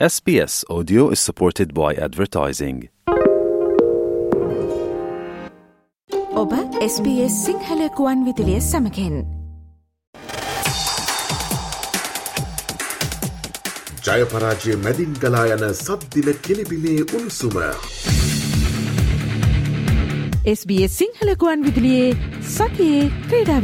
SBS Audio is supported by advertising. ඔබ SBS Sinhala කුවන් විදිලිය සමකෙන් ජයපරාජය මැදින් ගලා යන සබ්දින කෙලිබිලේ උණුසුම. SBS සිංහල කුවන් විදිලියේ සතියේ ක්‍රීඩා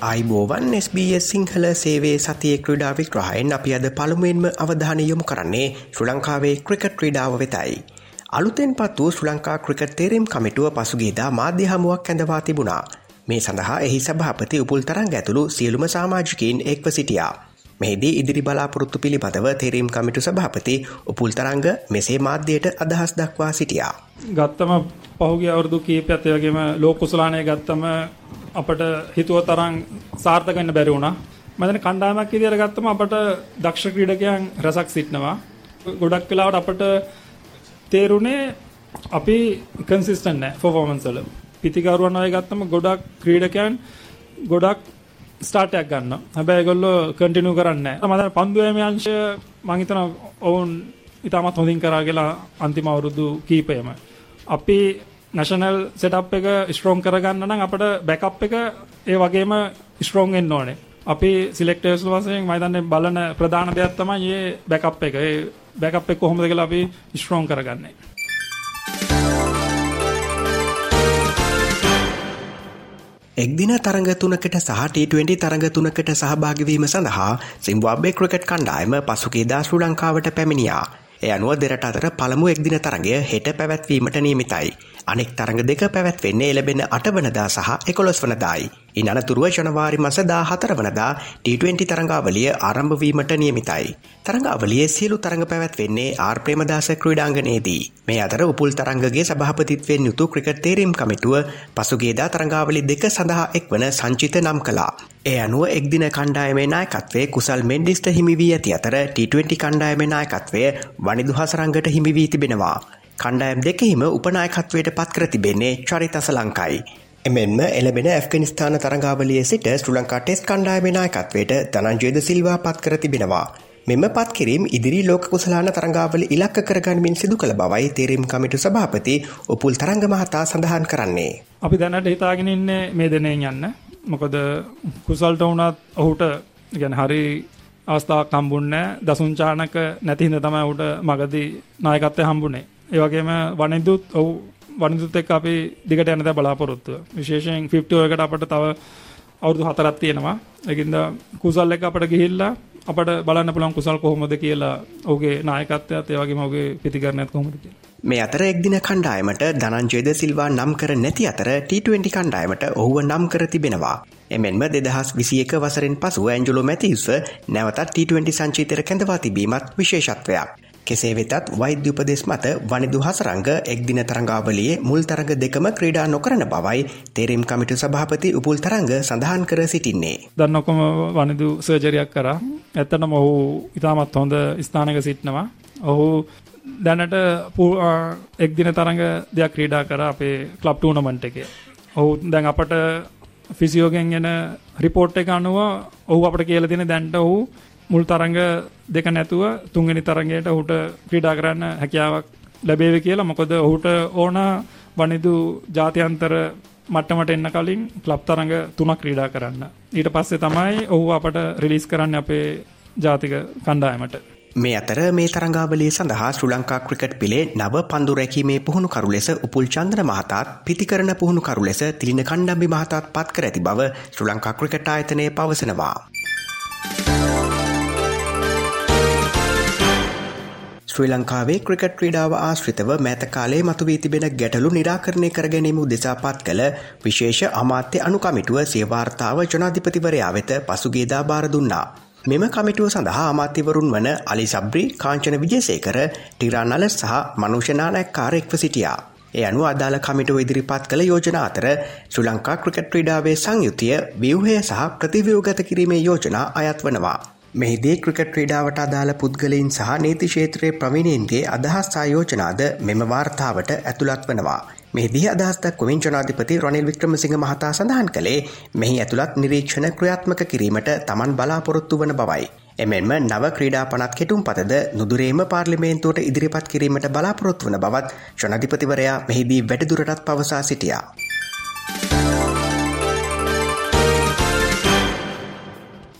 අයිබෝවන් SBS සිංහල සේවේ සතිය ක්‍රඩා වික්‍රහයෙන් අපි අද පළමුුවෙන්ම අවධානය යොමු කරන්නේ ශ්‍ර ලංකාවේ ක්‍රිකට් ක්‍රඩාව වෙතයි. අලුතෙන් පත් වූ ශ්‍ර ලංකා ක්‍රිකට් තේරෙම් කමිටුව පසුගේදා මාධ්‍ය හමුවක් ඇඳවා තිබුණා. මේ සඳහා එහි සභාපති උපුල් තරන් ඇතුළු සියලුම සාමාජිකීන් එක්ව සිටියා. මෙහිදී ඉදිරි බලාපොරොත්තු පිළිබඳව තේරීම් කමිටු සභාපති උපුල් තරංග මෙසේ මාධ්‍යයට අදහස් දක්වා සිටියා. ගත්තම පහුගේ අවුරුදු කීපයත් වගේම ලෝකුසලානය ගත්තම අපට හිතුව තරම් සාර්ථකන්න බැරි වුණා. මදන කණ්ඩායමක් ඉදිරියට ගත්තම අපට දක්ෂ ක්‍රීඩකයන් රසක් සිටිනවා. ගොඩක් වෙලාවට අපට තේරුණේ අපි කන්සිස්ටන්ට් නැහැ පර්ෆෝමන්ස් වල. පිතිකරුවන් අය ගත්තම ගොඩක් ක්‍රීඩකයන් ගොඩක් ස්ටාර්ටයක් ගන්න. හැබැයි ඒගොල්ලෝ කන්ටිනියු කරන්නේ නැහැ. මම පන්දු යමයන්ශය මම හිතනවා ඔවුන් ඉතාමත් හොඳින් කරා කියලා අන්තිම අවුරුදු කීපයම. අපි නැෂනල් සෙටප් එක ස්ට්‍රෝං කරගන්න නම් අපිට බෑකප් එක ඒ වගේම ස්ට්‍රෝං වෙන්න ඕනේ. අපි සිලෙක්ටර්ස් වශයෙන් මම හිතන්නේ බලන ප්‍රධාන දෙයක් තමයි මේ බෑකප් එක. ඒ බෑකප් එක කොහොමද කියලා අපි ස්ට්‍රෝං කරගන්නේ. එක්දින තරඟ තුනකට සහ T20 තරඟ තුනකට සහභාගිවීම සඳහා සිම්බාබ්වේ ක්‍රිකට් කණ්ඩායම පසුගේදා ශ්‍රී ලංකාවට පැමිණියා. එය අනුව දෙරට අතර පළමු එක්දින තරගය හෙට පැවැත්වීමට නියමිතයි. අනෙක් තරඟ දෙක පැවැත්වෙන්නේ එලබෙන අටවනදා සහ එකොළොස් වනදායි. ඉන් අනතුරුව ජනවාරි මස දා හතර වනදා T20 තරඟාවලිය ආරම්භවීමට නියමිතයි. තරඟාවලිය සියලු තරඟ පැවැත්වෙන්නේ ආර් ප්‍රේමදාස ක්‍රීඩාංගනයේදී. මේ අතර උපුල් තරංගගේ සභාපතිත්වයෙන් යුතු ක්‍රිකට් තේරීම් කමිටුව පසුගේදා තරඟාවලි දෙක සඳහා එක්වන සංචිත නම් කළා. ඒ අනුව එක්දින කණ්ඩායමේ නායකත්වය කුසල් මෙන්ඩිස්ට හිමිවී ඇති අතර T20 කණ්ඩායමේ නායකත්වය වනිදු හසරංගට හිමිවී තිබෙනවා. කණ්ඩායම් දෙකහිම උපනායකත්වයට පත්කර තිබෙන්නේ චරිතස ලංකායි. එමෙන්ම එලබෙන ඇෆ්ගනිස්ථාන තරංගාවලිය සිට ශ්‍ර ලංකා ටෙස් කණ්ඩායමේ නායකත්වයට ධනංජයද සිල්වා පත්කර තිබෙනවා. මෙම පත්කිරීම් ඉදිරි ලෝක කුසලාන තරංගාවල ඉලක්ක කරගන්නමින් සිදු කළ බවයි තේරීම් කමිටු සභාපති උපුල් තරංග මහතා සඳහන් කරන්නේ. අපි දැනට හිතාගෙන ඉන්නේ මේ දෙනෙන් යන්න. මොකද කුසල්ට වුණත් ඔහුට ගැන හරි අවස්ථාවක් හම්බුන්නේ දසුංචානක නැති හින්දා තමයි ඔහුට මගදී නායකත්වය හම්බුනේ. ඒ වගේම වනිදුත් ඔහු වනිදුත් එක්ක අපි දිගට යන දා බලාපොරොත්තුව. විශේෂයෙන් 50 එකට අපිට තව අවුරුදු 4ක් තියෙනවා. ඒකින්ද කුසල් එක අපිට ගිහිල්ලා අපට බලන්න පුළුවන් කුසල් කොහොමද කියලා ඔහුගේ නායකත්වයත් ඒ වගේම ඔහුගේ පිතිකරණයත් කොහොමද කියලා. මේ අතර එක්දින කණ්ඩායමට ධනංජයද සිල්වා නම් කර නැති අතර T20 කණ්ඩායමට ඔහුව නම් කර තිබෙනවා. එමෙන්ම දෙදහස් විසියක වසරෙන් පසු ඇන්ජලෝ මැතිවස නැවතත් T20 සංචීතර කැඳවා තිබීමත් විශේෂත්වයක්. කෙසේ වෙතත් වෛද්‍ය උපදෙස් මත වනිදු හසරංග එක්දින තරංගාවලියේ මුල් තරඟ දෙකම ක්‍රීඩා නොකරන බවයි තේරීම් කමිටු සභාපති උපුල් තරංග සඳහන් කර සිටින්නේ. දන්නකොම වනිදු සර්ජරියක් කරා. ඇත්තටම ඔහු ඉතාමත් හොඳ ස්ථානක සිටිනවා. ඔහු දැනට එක්දින තරඟ දෙයක් ක්‍රීඩා කර අපේ ක්ලබ් ටූර්නමන්ට් එකේ. ඔහු දැන් අපට ෆිසියෝගෙන් එන රිපෝට් එක අනුව ඔහු අපට කියලා දෙන දැන්ට ඔහු මුල් තරඟ දෙක නැතුව තුන්වෙනි තරඟයට ඔහුට ක්‍රීඩා කරන්න හැකියාවක් ලැබේවි කියලා. මොකද ඔහුට ඕන වනිදු ජාත්‍යන්තර මට්ටමට එන්න කලින් ක්ලබ් තරඟ තුනක් ක්‍රීඩා කරන්න. ඊට පස්සේ තමයි ඔහු අපට රිලීස් කරන්න අපේ ජාතික කණ්ඩායමට. මේ අතර මේ තරංගාවලිය සඳහා ශ්‍ර ලංකා ක්‍රිකට් පිලේ නව පන්දු රැකීමේ පුහුණු කරු ලෙස උපුල් චන්ද්‍ර මහතාත් පිතිකරන පුහුණු කරු ලෙස තිලින කණ්ඩම්බි මහතාත් පත් කර ඇති බව ශ්‍ර ලංකා ක්‍රිකට් ආයතනය පවසනවා. ශ්‍රී ලංකාවේ ක්‍රිකට් ක්‍රීඩාව ආශ්‍රිතව මෑත කාලේ මතුවී තිබෙන ගැටලු නිරාකරණය කර ගැනීම උදෙසා පත් කළ විශේෂ අමාත්‍ය අනුකමිටුව සේවාර්තාව ජනාධිපතිවරයා වෙත පසුගේදා බාර දුන්නා. මෙම කමිටුව සඳහා අමාත්‍යවරුන් වන අලි සබ්‍රි කාංචන විජේසේකර ටිරානල සහ මනුෂනානැක්කාර එක්ව සිටියා. ඒ අනු අදාළ කමිටුව ඉදිරිපත් කළ යෝජනා අතර ශ්‍රී ලංකා ක්‍රිකට් ක්‍රීඩාවේ සංයුතිය ව්‍යවහය සහ ප්‍රතිවයෝගත කිරීමේ යෝජනා අයත් වනවා. මෙහිදී ක්‍රිකට් ක්‍රීඩාවට අදාළ පුද්ගලයින් සහ නීති ක්ෂේත්‍රයේ ප්‍රවීණයින්ගේ අදහස් ආයෝජනාද මෙම වාර්තාවට ඇතුළත් වනවා. මෙහිදී අදහස් දක්වමින් ජනාධිපති රොනිල් වික්‍රමසිංහ මහතා සඳහන් කළේ මෙහි ඇතුළත් නිරීක්ෂණ ක්‍රියාත්මක කිරීමට තමන් බලාපොරොත්තු වන බවයි. එමෙන්ම නව ක්‍රීඩා පනත් කෙටුම් පතද නුදුරේම පාර්ලිමේන්තුවට ඉදිරිපත් කිරීමට බලාපොරොත්තු වන බවත් ජනධිපතිවරයා මෙහිදී වැඩදුරටත් පවසා සිටියා.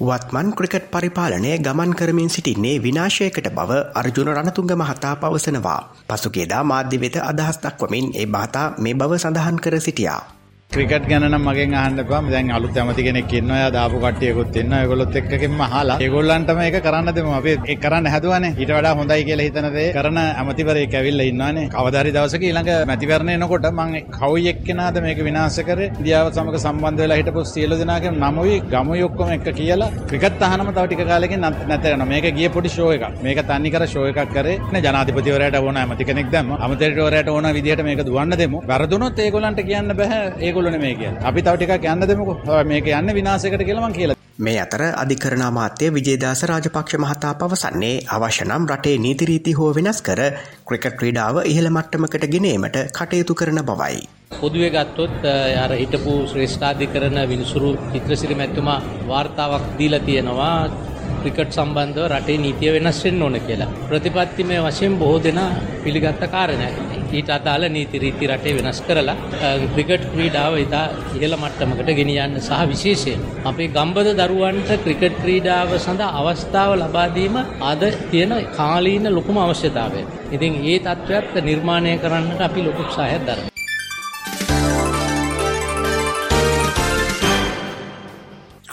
වත්මන් ක්‍රිකට් පරිපාලනය ගමන් කරමින් සිටින්නේ විනාශයකට බව අර්ජුන රණතුංග මහතා පවසනවා. පසුගේදා මාධ්‍ය වෙත අදහස් දක්වමින් ඒ මහතා මේ බව සඳහන් කර සිටියා. ක්‍රිකට් ගැන නම් මගෙන් අහන්න එපා. දැන් අලුත් ඇමති කෙනෙක් ඉන්නවා. එයා දාපු කට්ටියකුත් ඉන්නවා. ඒගොල්ලොත් එක්කකින්ම අහලා ඒගොල්ලන්ටම ඒක කරන්න දෙමු. අපි ඒක කරන්න හැදුවානේ. ඊට වඩා හොඳයි කියලා හිතන දේ කරන ඇමතිවරයෙක් ඇවිල්ලා ඉන්නවානේ. කවදා හරි දවසක ඊළඟ මැතිවරණය එනකොට මම කවුයි එක්කෙනාද මේක විනාශ කරේ? ඉන්දියාව සමග සම්බන්ධ වෙලා හිටපු සියලු දෙනාගේ නමුයි ගමුයි ඔක්කොම එක්ක කියලා ක්‍රිකට් අහනම තව ටික කාලෙකින් නැත යනවා. මේක ගිය පොඩි ෂෝ එකක්. මේක තන්නේ කර ෂෝ එකක් කරේ. නේ ජනාධිපතිවරයාට ඕන ඇමති කෙනෙක් දැම්ම. අමතේටවරයාට ඕන විදිහට මේක දුවන්න දෙමු. වැරදුනොත් ඒගොල්ලන්ට කියන්න බෑ. ඒගොල්ලෝ නෙමෙයි කියලා. අපි තව ටිකක් යන්න දෙමුකෝ. මේක යන්න විනාශයකට කියලා මං කියලා. මේ අතර අධිකරණ අමාත්‍ය විජේදාස රාජපක්ෂ මහතා පවසන්නේ අවශ්‍ය නම් රටේ නීතිරීති හෝ වෙනස් කර ක්‍රිකට් ක්‍රීඩාව ඉහළ මට්ටමකට ගෙනීමට කටයුතු කරන බවයි. පොදුවේ ගත්තොත් අර හිටපු ශ්‍රේෂ්ඨාධිකරණ විනිසුරු චිත්‍රසිරි මැතිතුමා වාර්තාවක් දීලා තියෙනවා ක්‍රිකට් සම්බන්ධව රටේ නීතිය වෙනස් වෙන්න ඕන කියලා. ප්‍රතිපත්තිමය වශයෙන් බොහෝ දෙනා පිළිගත්ත කාරණයක්. ඊට අදාළ නීති රීති රටේ වෙනස් කරලා ක්‍රිකට් ක්‍රීඩාව ඉතා ඉහළ මට්ටමකට ගෙනියන්න සහ විශේෂයෙන් අපේ ගම්බද දරුවන්ට ක්‍රිකට් ක්‍රීඩාව සඳහා අවස්ථාව ලබා දීම අද තියෙන කාලීන ලොකුම අවශ්‍යතාවය. ඉතින් ඒ තත්ත්වයක් නිර්මාණය කරන්නට අපි ලොකු උත්සාහයක් දරනවා.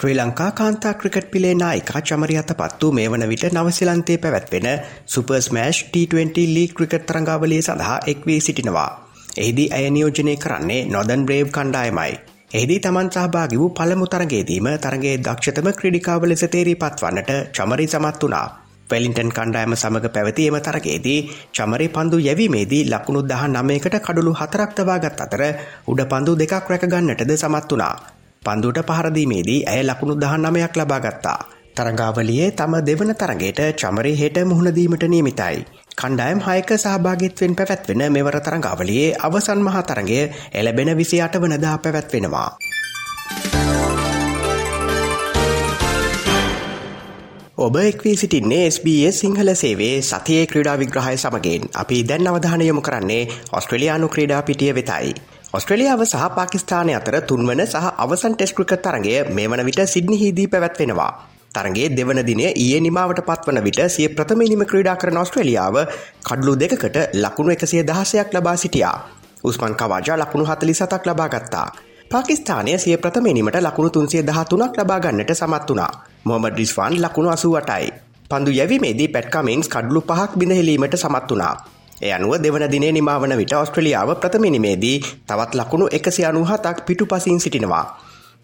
ශ්‍රී ලංකා කාන්තා ක්‍රිකට් පිලේ නායිකා චමරියත පත්තු මේ වන විට නවසිලන්තේ පැවැත්වෙන සුපර්ස්මෑෂ් T20 ලී ක්‍රිකට් තරඟාවලිය සඳහා එක් වී සිටිනවා. එහිදී ඇය නියෝජනය කරන්නේ නොදන් බ්‍රේව් කණ්ඩායමයි. එහිදී තමන් සහභාගි වූ පළමු තරගේදීම තරගේ දක්ෂතම ක්‍රඩිකාව ලෙස තේරී පත්වන්නට චමරි සමත් වනා. වෙලින්ටන් කණ්ඩායම සමඟ පැවතීම තරගේදී චමරි පන්දු යැවීමේදී ලකුණු දහ නමයකට කඩුළු හතරක්තවාගත් අතර උඩ පන්දු දෙකක් රැකගන්නටද සමත් වනා. පන්දුට පහරදීමේදී ඇය ලකුණු දහ නමයක් ලබාගත්තා. තරඟාවලියේ තම දෙවන තරගේට චමරි හෙට මුහුණදීමට නියමිතයි. කණ්ඩායම් හයක සහභාගිත්වෙන් පැවැත්වෙන මෙවර තරඟාවලියේ අවසන් මහා තරගය එලබෙන විසි අට වනදා පැවැත්වෙනවා. ඔබ එක්වී සිටින්නේ SBS සිංහල සේවේ සතියේ ක්‍රඩා විග්‍රහය සමගෙන් අපි දැන් අවධානයමු කරන්නේ ඔස්ට්‍රලයානු ක්‍රඩා පිටිය වෙතයි. ඔස්ට්‍රලියාව සහ පාකිස්ානය අතර තුන්වන සහ අවසන් ටෙස්කෘක තරගේ මේ වන විට සිද්නිහිදී පැවැත්වෙනවා. තරගේ දෙවන දින ඒ නිමාවට පත්වන විට සිය ප්‍රථමනිම ක්‍රඩා කරන ඔස්ට්‍රලියාව කඩලු දෙකට ලකුණු එකසිය දහසයක් ලබා සිටියා. උස්මන් කවාජා ලකුණු හතලි සතක් ලබාගත්තා. පාකිස්ානය සිය ප්‍රථමනිමට ලකුණු තුන්සේ දහතුනක් ලබාගන්නට සමත් වනා. මොහමඩ රිස්වාන් ලකුණු අසුවටයි. පන්දු යැවීමේදී පැට්කමින්ස් කඩලු පහක් බිඳහෙලීමට සමත් වනා. එය අනුව දෙවන දිනේ නිමාවන විට ඔස්ට්‍රලියාව ප්‍රථමිනිමේදී තවත් ලකුණු එකසි අනුහතක් පිටු පසින් සිටිනවා.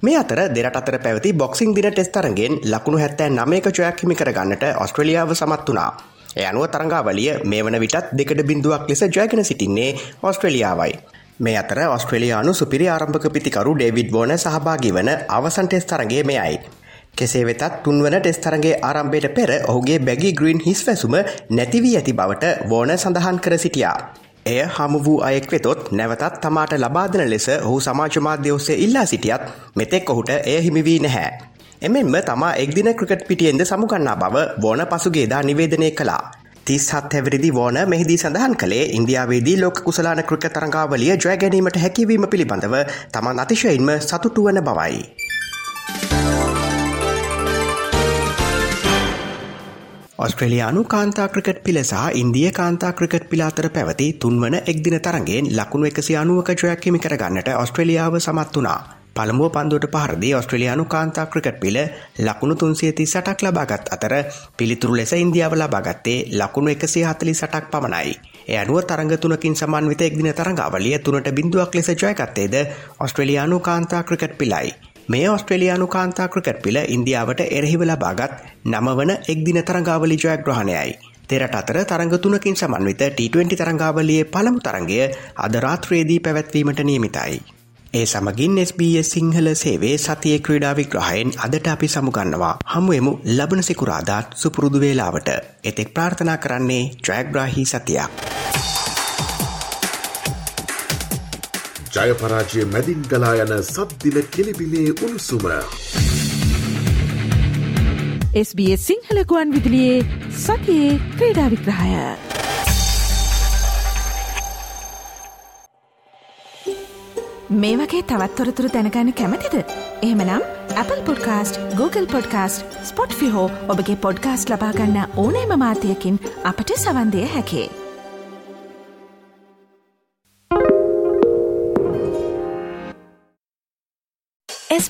මේ අතර දෙරට අතර පැවති බොක්සිං දින ටෙස්තරගෙන් ලකුණු හැත්තෑ නමයක ජොයක් හිමි කරගන්නට ඔස්ට්‍රලියාව සමත් වනා. එය අනුව තරංගාවලිය මේ වන විටත් දෙකට බිඳුවක් ලෙස ජයගෙන සිටින්නේ ඔස්ට්‍රලියාවයි. මේ අතර ඔස්ට්‍රලයානු සුපිරි ආරම්භක පිතිකරු ඩේවිඩ් වෝන සහභාගි වන අවසන් ටෙස් තරගේ මෙයයි. කෙසේ වෙතත් තුන්වන ටෙස්තරගේ ආරම්භයට පෙර ඔහුගේ බැගි ග්‍රීන් හිස් වැසුම නැතිවී ඇති බවට වෝන සඳහන් කර සිටියා. එය හමු වූ අයෙක් වෙතොත් නැවතත් තමාට ලබාදන ලෙස ඔහු සමාජමාධ්‍ය ඔස්සේ ඉල්ලා සිටියත් මෙතෙක් ඔහුට එය හිමිවී නැහැ. එමෙන්ම තමා එක්දින ක්‍රිකට් පිටියෙන්ද සමුගන්නා බව වෝන පසුගේදා නිවේදනය කළා. තිස්හත් හැවිරිදි වෝන මෙහිදී සඳහන් කළේ ඉන්දියාවේදී ලෝක කුසලාන ක්‍රික තරංගාවලිය ජයගැනීමට හැකිවීම පිළිබඳව තමන් අතිශයින්ම සතුටුවන බවයි. ඔස්ට්‍රලයානු කාන්තා ක්‍රිකට් පිල සහ ඉන්දිය කාන්තා ක්‍රිකට් පිලාතර පැවති තුන්වන එක්දින තරගෙන් ලකුණු එකසි අනුවක ජොයක් හිමි කරගන්නට ඔස්ට්‍රලියාව සමත් වනා. පළමුුව පන්දුවට පහරදි ඔස්ට්‍රලයානු කාන්තා ක්‍රිකට් පිල ලකුණු තුන්සියති සටක් ලබාගත් අතර පිළිතුරු ලෙස ඉන්දියාව ලබාගත්තේ ලකුණු එකසේ හතලි සටක් පමණයි. එය අනුව තරඟ තුනකින් සමන්විත එක්දින තරඟාවලිය තුනට බිඳුවක් ලෙස ජයගත්තේද ඔස්ට්‍රලයානු කාන්තා ක්‍රිකට් පිලයි. මේ ඔස්ට්‍රලයානු කාන්තා ක්‍රිකට් පිල ඉන්දියාවට එරහිව ලබාගත් නමවන එක්දින තරංගාවලි ජයග්‍රහණයයි. තෙරට අතර තරඟ තුනකින් සමන්විත T20 තරංගාවලියේ පළමු තරගය අදරාත්‍රයේදී පැවැත්වීමට නියමිතයි. ඒ සමගින් SBS සිංහල සේවේ සතිය ක්‍රීඩා විග්‍රහයෙන් අදට අපි සමුගන්නවා හමුවෙමු ලබන සිකුරාදාත් සුපුරුදු වේලාවට එතෙක් ප්‍රාර්ථනා කරන්නේ ජයග්‍රාහි සතියක්. ජයපරාජය මැදින් ගලා යන සද්දින කෙලිබිලේ උණුසුම. SBS සිංහලකුවන් විදිලියේ සතියේ ක්‍රීඩා විග්‍රහය. මේ වගේ තවත්තොරතුරු දැනගන්න කැමතිද. එහෙමනම් Apple podcast Google podcast Spotify ඔබගේ පොඩ්කාස්ට ලබාගන්න ඕනෑම මාතයකින් අපට සවන්දය හැකේ.